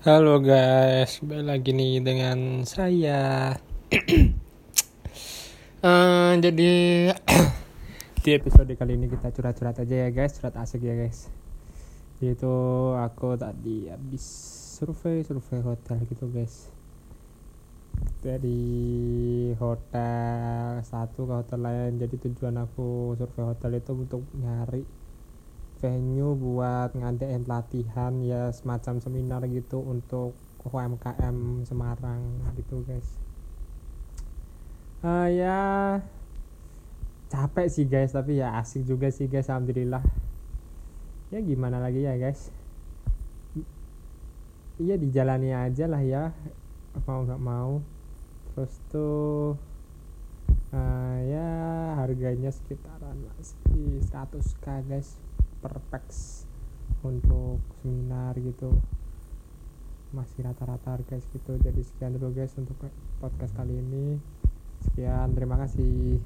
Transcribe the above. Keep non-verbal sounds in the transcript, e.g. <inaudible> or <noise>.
Halo guys, balik lagi nih dengan saya. <clears throat> Eh, jadi <clears throat> di episode kali ini kita curhat-curhat aja ya guys, curhat asik ya guys. Itu aku tadi habis survei survei hotel gitu guys. Dari hotel satu ke hotel lain. Jadi tujuan aku survei hotel itu untuk nyari venue buat ngadain pelatihan ya semacam seminar gitu untuk UMKM Semarang gitu guys. Uh, ya capek sih guys tapi ya asik juga sih guys alhamdulillah. Ya gimana lagi ya guys? Iya dijalani aja lah ya mau nggak mau. Terus tuh uh, ya harganya sekitaran masih 100k guys per untuk seminar gitu. Masih rata-rata guys gitu. Jadi sekian dulu guys untuk podcast kali ini. Sekian terima kasih